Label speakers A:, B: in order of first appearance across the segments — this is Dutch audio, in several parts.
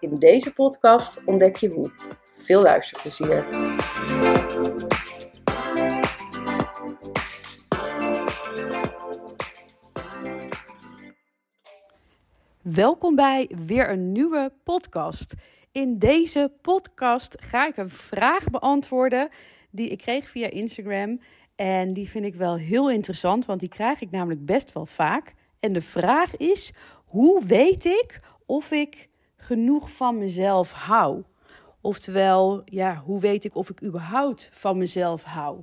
A: In deze podcast ontdek je hoe. Veel luisterplezier. Welkom bij weer een nieuwe podcast. In deze podcast ga ik een vraag beantwoorden die ik kreeg via Instagram. En die vind ik wel heel interessant, want die krijg ik namelijk best wel vaak. En de vraag is: hoe weet ik of ik genoeg van mezelf hou? Oftewel, ja, hoe weet ik of ik überhaupt van mezelf hou?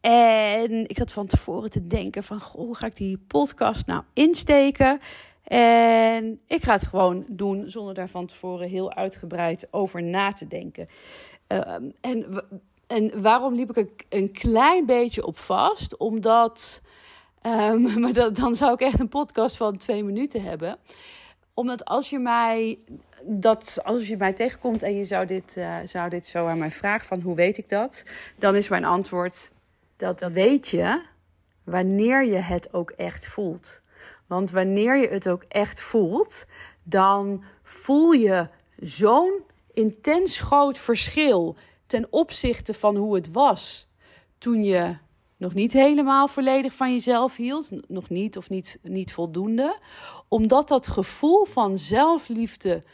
A: En ik zat van tevoren te denken van, goh, hoe ga ik die podcast nou insteken? En ik ga het gewoon doen zonder daar van tevoren heel uitgebreid over na te denken. Ehm, en, en waarom liep ik een klein beetje op vast? Omdat, um, maar dan zou ik echt een podcast van twee minuten hebben omdat als je mij dat als je mij tegenkomt en je zou dit, uh, zou dit zo aan mij vragen van hoe weet ik dat, dan is mijn antwoord dat weet je wanneer je het ook echt voelt. Want wanneer je het ook echt voelt, dan voel je zo'n intens groot verschil ten opzichte van hoe het was toen je nog niet helemaal volledig van jezelf hield, nog niet of niet, niet voldoende, omdat dat gevoel van zelfliefde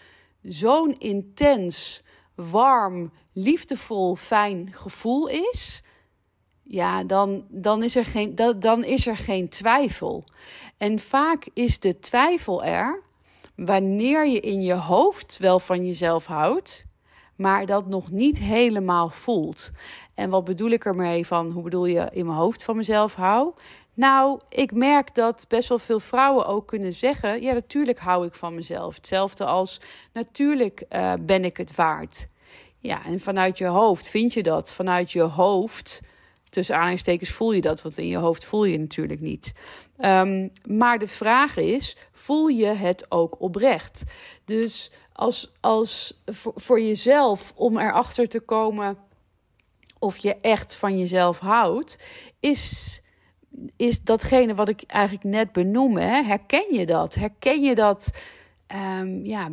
A: zo'n intens, warm, liefdevol, fijn gevoel is, ja, dan, dan, is er geen, dan is er geen twijfel. En vaak is de twijfel er wanneer je in je hoofd wel van jezelf houdt, maar dat nog niet helemaal voelt. En wat bedoel ik ermee van, hoe bedoel je in mijn hoofd van mezelf hou? Nou, ik merk dat best wel veel vrouwen ook kunnen zeggen: ja, natuurlijk hou ik van mezelf. Hetzelfde als natuurlijk uh, ben ik het waard. Ja, en vanuit je hoofd vind je dat. Vanuit je hoofd, tussen aanhalingstekens, voel je dat. Want in je hoofd voel je natuurlijk niet. Um, maar de vraag is: voel je het ook oprecht? Dus als, als voor, voor jezelf, om erachter te komen of je echt van jezelf houdt, is is datgene wat ik eigenlijk net benoem. Hè? Herken je dat? Herken je dat um, ja,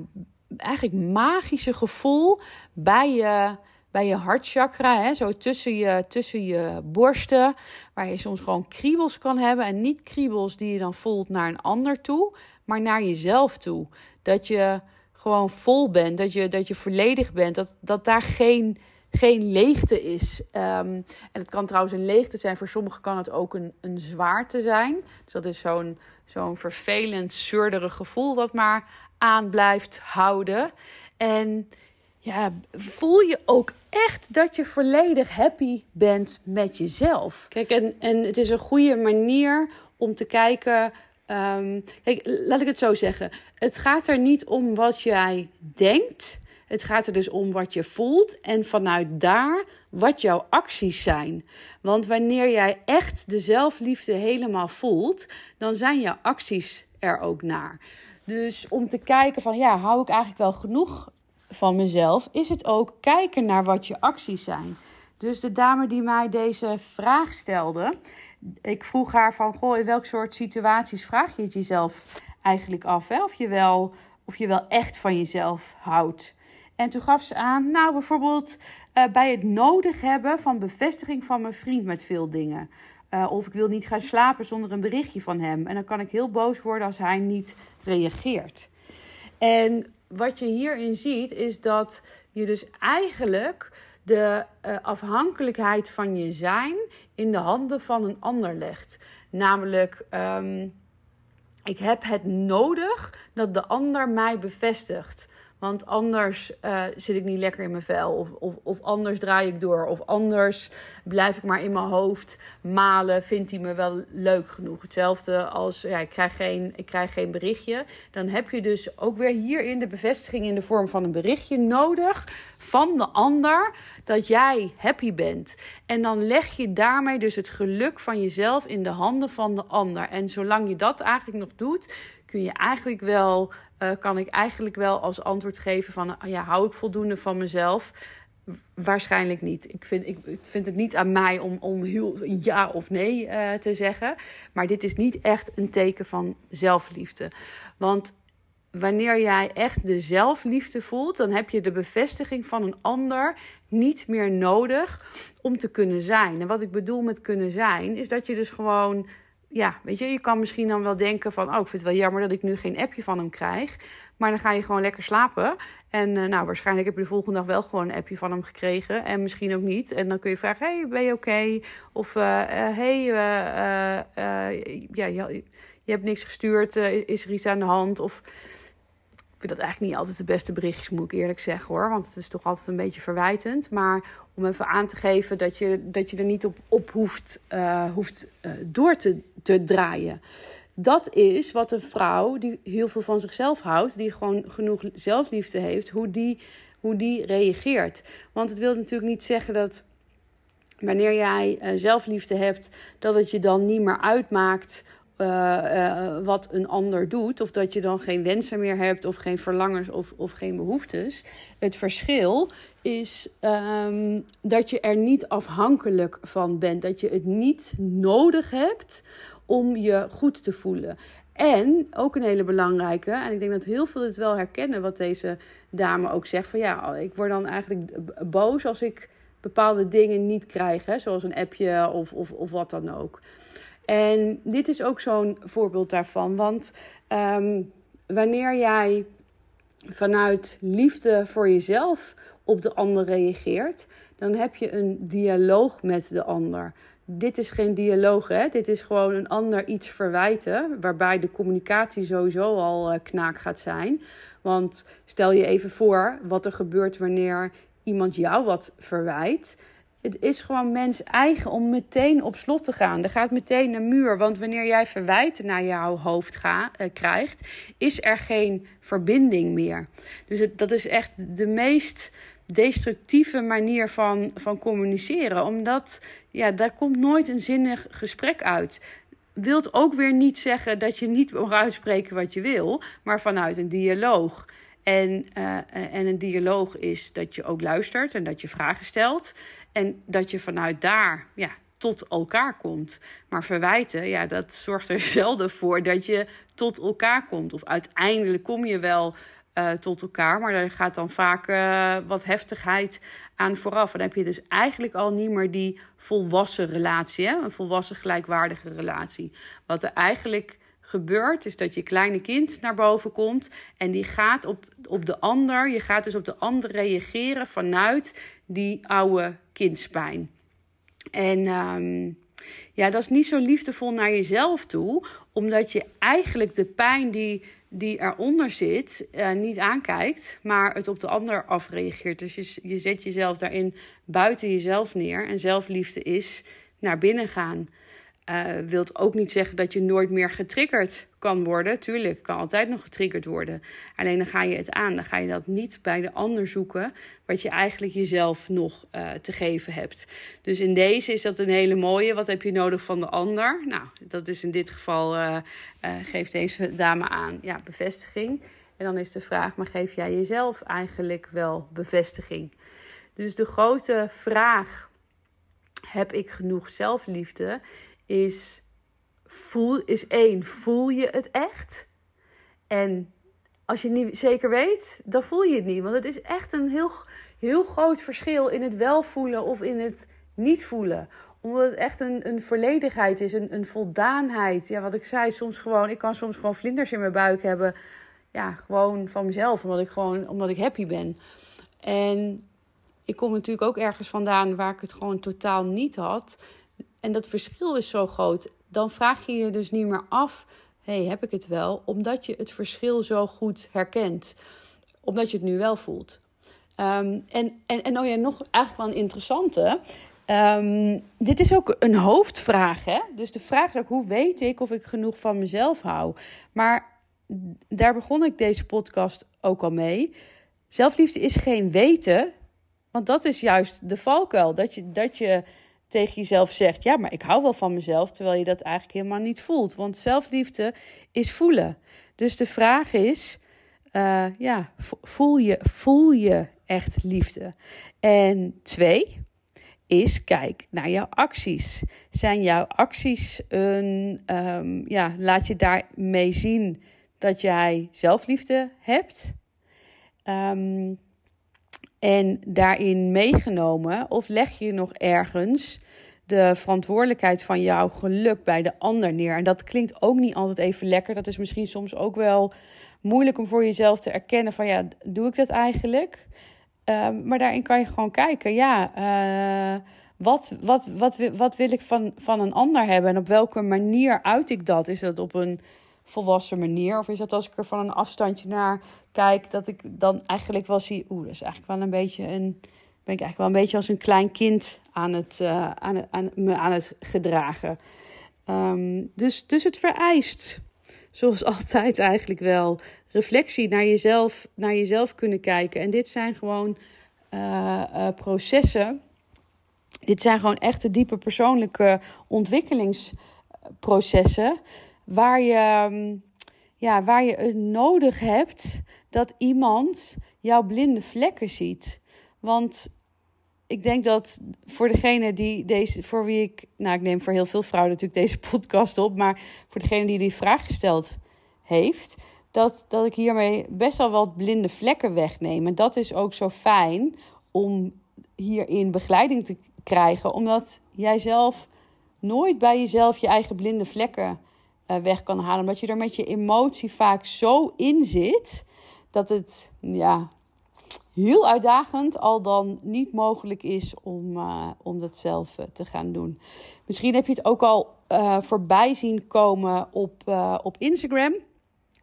A: eigenlijk magische gevoel bij je, bij je hartchakra? Hè? Zo tussen je, tussen je borsten, waar je soms gewoon kriebels kan hebben. En niet kriebels die je dan voelt naar een ander toe, maar naar jezelf toe. Dat je gewoon vol bent, dat je, dat je volledig bent, dat, dat daar geen geen leegte is. Ehm, en het kan trouwens een leegte zijn. Voor sommigen kan het ook een, een zwaarte zijn. Dus dat is zo'n zo'n vervelend, zeurderig gevoel wat maar aan blijft houden. En ja, voel je ook echt dat je volledig happy bent met jezelf. Kijk, en, en het is een goede manier om te kijken. Um, kijk, laat ik het zo zeggen. Het gaat er niet om wat jij denkt. Het gaat er dus om wat je voelt en vanuit daar wat jouw acties zijn. Want wanneer jij echt de zelfliefde helemaal voelt, dan zijn jouw acties er ook naar. Dus om te kijken van ja, hou ik eigenlijk wel genoeg van mezelf, is het ook kijken naar wat je acties zijn. Dus de dame die mij deze vraag stelde, ik vroeg haar van goh, in welk soort situaties vraag je het jezelf eigenlijk af? Hè? Of, je wel, of je wel echt van jezelf houdt. En toen gaf ze aan, nou bijvoorbeeld uh, bij het nodig hebben van bevestiging van mijn vriend met veel dingen. Uh, of ik wil niet gaan slapen zonder een berichtje van hem. En dan kan ik heel boos worden als hij niet reageert. En wat je hierin ziet, is dat je dus eigenlijk de uh, afhankelijkheid van je zijn in de handen van een ander legt. Namelijk, um, ik heb het nodig dat de ander mij bevestigt. Want anders uh, zit ik niet lekker in mijn vel. Of, of, of anders draai ik door. Of anders blijf ik maar in mijn hoofd malen. Vindt hij me wel leuk genoeg? Hetzelfde als ja, ik, krijg geen, ik krijg geen berichtje. Dan heb je dus ook weer hierin de bevestiging in de vorm van een berichtje nodig van de ander dat jij happy bent. En dan leg je daarmee dus het geluk van jezelf in de handen van de ander. En zolang je dat eigenlijk nog doet, kun je eigenlijk wel, uh, kan ik eigenlijk wel als antwoord geven van, ja, hou ik voldoende van mezelf? Waarschijnlijk niet. Ik vind, ik, vind het niet aan mij om, om heel ja of nee uh, te zeggen. Maar dit is niet echt een teken van zelfliefde. Want wanneer jij echt de zelfliefde voelt, dan heb je de bevestiging van een ander niet meer nodig om te kunnen zijn. En wat ik bedoel met kunnen zijn, is dat je dus gewoon, ja, weet je, je kan misschien dan wel denken van, oh, ik vind het wel jammer dat ik nu geen appje van hem krijg. Maar dan ga je gewoon lekker slapen. En uh, nou, waarschijnlijk heb je de volgende dag wel gewoon een appje van hem gekregen. En misschien ook niet. En dan kun je vragen: hey, ben je oké? Of uh, hey, ja, je, je, hebt niks gestuurd. is er iets aan de hand? Of vind dat eigenlijk niet altijd de beste berichtjes, moet ik eerlijk zeggen hoor. Want het is toch altijd een beetje verwijtend. Maar om even aan te geven dat je, dat je er niet op, op hoeft, hoeft door te, te draaien. Dat is wat een vrouw die heel veel van zichzelf houdt, die gewoon genoeg zelfliefde heeft, hoe die, hoe die reageert. Want het wil natuurlijk niet zeggen dat wanneer jij uh, zelfliefde hebt, dat het je dan niet meer uitmaakt uh, uh, wat een ander doet. Of dat je dan geen wensen meer hebt, of geen verlangens of, of geen behoeftes. Het verschil is um, dat je er niet afhankelijk van bent. Dat je het niet nodig hebt om je goed te voelen. En ook een hele belangrijke, en ik denk dat heel veel het wel herkennen, wat deze dame ook zegt: van ja, ik word dan eigenlijk boos als ik bepaalde dingen niet krijg, hè, zoals een appje of, of, of wat dan ook. En dit is ook zo'n voorbeeld daarvan. Want um, wanneer jij vanuit liefde voor jezelf op de ander reageert, dan heb je een dialoog met de ander. Dit is geen dialoog, hè? dit is gewoon een ander iets verwijten, waarbij de communicatie sowieso al uh, knaak gaat zijn. Want stel je even voor wat er gebeurt wanneer iemand jou wat verwijt het is gewoon mens eigen om meteen op slot te gaan. Er gaat meteen een muur. Want wanneer jij verwijten naar jouw hoofd ga, uh, krijgt, is er geen verbinding meer. Dus dat is echt de meest destructieve manier van, van communiceren. Omdat ja, daar komt nooit een zinnig gesprek uit. Wilt ook weer niet zeggen dat je niet mag uitspreken wat je wil, maar vanuit een dialoog. En, uh, en een dialoog is dat je ook luistert en dat je vragen stelt. En dat je vanuit daar ja, tot elkaar komt. Maar verwijten, ja, dat zorgt er zelden voor dat je tot elkaar komt. Of uiteindelijk kom je wel uh, tot elkaar, maar er gaat dan vaak uh, wat heftigheid aan vooraf. En dan heb je dus eigenlijk al niet meer die volwassen relatie, een volwassen gelijkwaardige relatie. Wat er eigenlijk gebeurt, is dat je kleine kind naar boven komt en die gaat op, op de ander. Je gaat dus op de ander reageren vanuit die oude kindspijn. En um, ja, dat is niet zo liefdevol naar jezelf toe, omdat je eigenlijk de pijn die, die eronder zit uh, niet aankijkt, maar het op de ander afreageert. Dus je, je zet jezelf daarin buiten jezelf neer en zelfliefde is naar binnen gaan. Uh, wilt ook niet zeggen dat je nooit meer getriggerd kan worden. Tuurlijk, kan altijd nog getriggerd worden. Alleen dan ga je het aan. Dan ga je dat niet bij de ander zoeken. Wat je eigenlijk jezelf nog uh, te geven hebt. Dus in deze is dat een hele mooie. Wat heb je nodig van de ander? Nou, dat is in dit geval, uh, geeft deze dame aan, ja, bevestiging. En dan is de vraag, maar geef jij jezelf eigenlijk wel bevestiging? Dus de grote vraag, heb ik genoeg zelfliefde? Is, voel, is één, voel je het echt? En als je het niet zeker weet, dan voel je het niet. Want het is echt een heel, heel groot verschil in het wel voelen of in het niet voelen. Omdat het echt een, een volledigheid is, een, een voldaanheid. Ja, wat ik zei, soms gewoon, ik kan soms gewoon vlinders in mijn buik hebben. Ja, gewoon van mezelf, omdat ik gewoon, omdat ik happy ben. En ik kom natuurlijk ook ergens vandaan waar ik het gewoon totaal niet had en dat verschil is zo groot, dan vraag je je dus niet meer af: hey, heb ik het wel? Omdat je het verschil zo goed herkent. omdat je het nu wel voelt. Ehm, en, en, en oh ja, nog eigenlijk wel een interessante. Ehm, dit is ook een hoofdvraag. Hè? Dus de vraag is ook: hoe weet ik of ik genoeg van mezelf hou? Maar daar begon ik deze podcast ook al mee. Zelfliefde is geen weten, want dat is juist de valkuil. Dat je, dat je tegen jezelf zegt: Ja, maar ik hou wel van mezelf. Terwijl je dat eigenlijk helemaal niet voelt. Want zelfliefde is voelen. Dus de vraag is: uh, ja, voel je, voel je echt liefde? En twee is kijk naar jouw acties. Zijn jouw acties een, um, ja, laat je daarmee zien dat jij zelfliefde hebt? Um, en daarin meegenomen? Of leg je nog ergens de verantwoordelijkheid van jouw geluk bij de ander neer? En dat klinkt ook niet altijd even lekker. Dat is misschien soms ook wel moeilijk om voor jezelf te erkennen van ja, doe ik dat eigenlijk? Um, maar daarin kan je gewoon kijken, ja, uh, wat, wat, wat, wat wil ik van, van een ander hebben en op welke manier uit ik dat? Is dat op een volwassen manier? Of is dat als ik er van een afstandje naar kijk, dat ik dan eigenlijk wel zie, oeh, dat is eigenlijk wel een beetje een, ben ik eigenlijk wel een beetje als een klein kind aan het, uh, aan, aan, me aan het gedragen. Um, dus, dus het vereist, zoals altijd eigenlijk wel, reflectie naar jezelf, naar jezelf kunnen kijken. En dit zijn gewoon uh, uh, processen. Dit zijn gewoon echte diepe persoonlijke ontwikkelingsprocessen waar je, ehm, ja, waar je het nodig hebt dat iemand jouw blinde vlekken ziet. Want ik denk dat voor degene die deze, voor wie ik, nou, ik neem voor heel veel vrouwen natuurlijk deze podcast op, maar voor degene die die vraag gesteld heeft, dat, dat ik hiermee best wel wat blinde vlekken wegneem. En dat is ook zo fijn om hierin begeleiding te krijgen, omdat jij zelf nooit bij jezelf je eigen blinde vlekken weg kan halen. Omdat je er met je emotie vaak zo in zit dat het ja, heel uitdagend al dan niet mogelijk is om, uh, om dat zelf uh, te gaan doen. Misschien heb je het ook al voorbij zien komen op, op Instagram.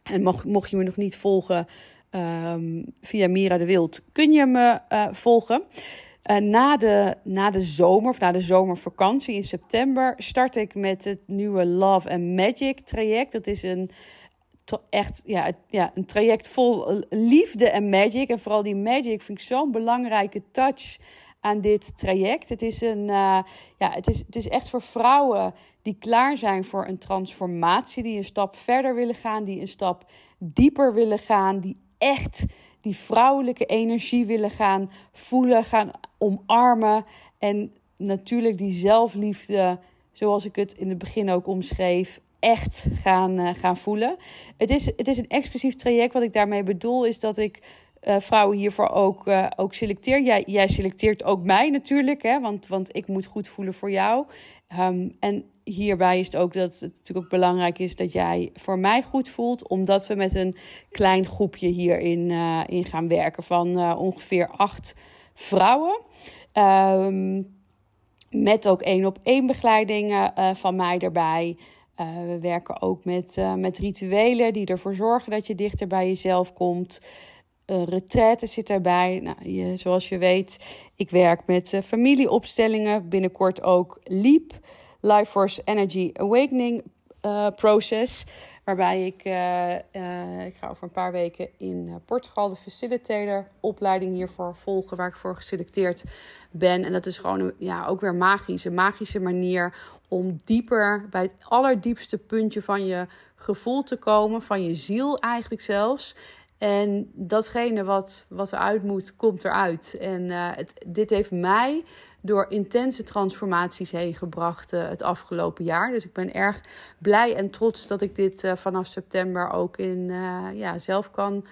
A: En mocht, mocht je me nog niet volgen um, via Mira de Wild, kun je me volgen. Uh, na, de, na de zomer of na de zomervakantie in september start ik met het nieuwe Love and Magic traject. Dat is een echt ja, ja, een traject vol liefde en magic. En vooral die magic vind ik zo'n belangrijke touch aan dit traject. Het is, een, uh, ja, het, is, het is echt voor vrouwen die klaar zijn voor een transformatie, die een stap verder willen gaan, die een stap dieper willen gaan, die echt die vrouwelijke energie willen gaan voelen, gaan omarmen. En natuurlijk die zelfliefde, zoals ik het in het begin ook omschreef, echt gaan, uh, gaan voelen. Het is, het is een exclusief traject. Wat ik daarmee bedoel is dat ik uh, vrouwen hiervoor ook, uh, ook selecteer. Jij, jij selecteert ook mij natuurlijk, hè, want, want ik moet goed voelen voor jou. Um, en hierbij is het ook dat het natuurlijk ook belangrijk is dat jij voor mij goed voelt, omdat we met een klein groepje hierin uh, in gaan werken van uh, ongeveer acht vrouwen. Um, met ook één op één begeleiding uh, van mij erbij. we werken ook met, met rituelen die ervoor zorgen dat je dichter bij jezelf komt. Een retraite zit erbij. Nou, je, zoals je weet, ik werk met familieopstellingen. Binnenkort ook LEAP. Life Force Energy Awakening uh, Process. Waarbij ik, uh, uh, ik ga over een paar weken in Portugal de facilitator opleiding hiervoor volgen. Waar ik voor geselecteerd ben. En dat is gewoon ja, ook weer magisch. Een magische manier om dieper bij het allerdiepste puntje van je gevoel te komen. Van je ziel eigenlijk zelfs. En datgene wat, wat eruit moet, komt eruit. En het, dit heeft mij door intense transformaties heen gebracht uh, het afgelopen jaar. Dus ik ben erg blij en trots dat ik dit uh, vanaf september ook in, ja, zelf kan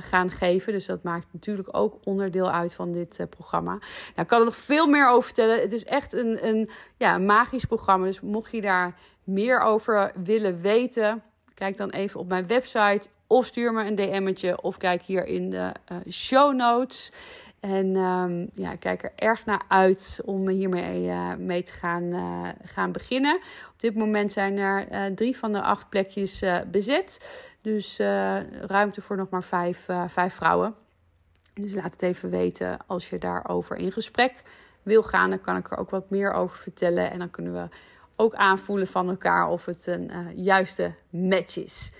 A: gaan geven. Dus dat maakt natuurlijk ook onderdeel uit van dit programma. Nou, ik kan er nog veel meer over vertellen. Het is echt een, een ja, magisch programma. Dus mocht je daar meer over willen weten, kijk dan even op mijn website of stuur me een DM'tje of kijk hier in de uh, show notes. En um, ja, ik kijk er erg naar uit om hiermee uh, mee te gaan, uh, gaan beginnen. Op dit moment zijn er drie van de acht plekjes bezet. Dus ruimte voor nog maar vijf, vijf vrouwen. Dus laat het even weten als je daarover in gesprek wil gaan. Dan kan ik er ook wat meer over vertellen. En dan kunnen we ook aanvoelen van elkaar of het een juiste match is.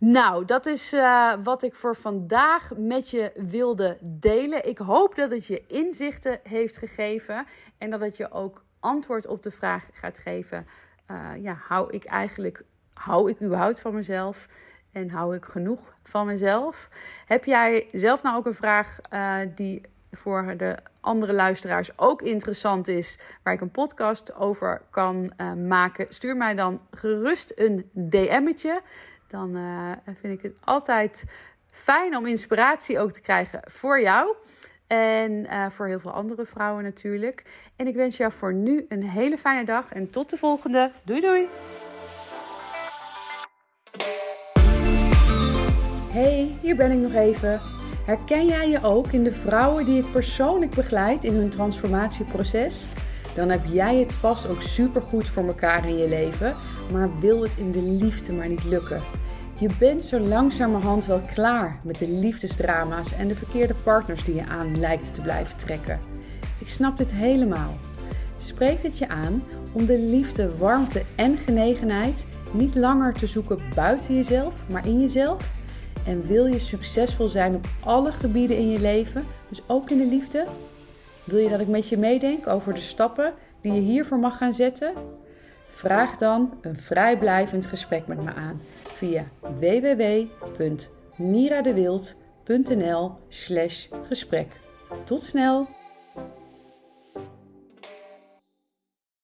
A: Nou, dat is uh, wat ik voor vandaag met je wilde delen. Ik hoop dat het je inzichten heeft gegeven en dat het je ook antwoord op de vraag gaat geven: uh, ja, hou ik eigenlijk, hou ik überhaupt van mezelf? En hou ik genoeg van mezelf? Heb jij zelf nou ook een vraag uh, die voor de andere luisteraars ook interessant is, waar ik een podcast over kan maken? Stuur mij dan gerust een DM'tje dan uh, vind ik het altijd fijn om inspiratie ook te krijgen voor jou. En uh, voor heel veel andere vrouwen natuurlijk. En ik wens jou voor nu een hele fijne dag. En tot de volgende. Doei doei. Hey, hier ben ik nog even. Herken jij je ook in de vrouwen die ik persoonlijk begeleid in hun transformatieproces? Dan heb jij het vast ook supergoed voor elkaar in je leven, maar wil het in de liefde maar niet lukken. Je bent zo langzamerhand wel klaar met de liefdesdrama's en de verkeerde partners die je aan lijkt te blijven trekken. Ik snap dit helemaal. Spreek het je aan om de liefde, warmte en genegenheid niet langer te zoeken buiten jezelf, maar in jezelf? En wil je succesvol zijn op alle gebieden in je leven, dus ook in de liefde? Wil je dat ik met je meedenk over de stappen die je hiervoor mag gaan zetten? Vraag dan een vrijblijvend gesprek met me aan via www.miradewild.nl/gesprek. Tot snel!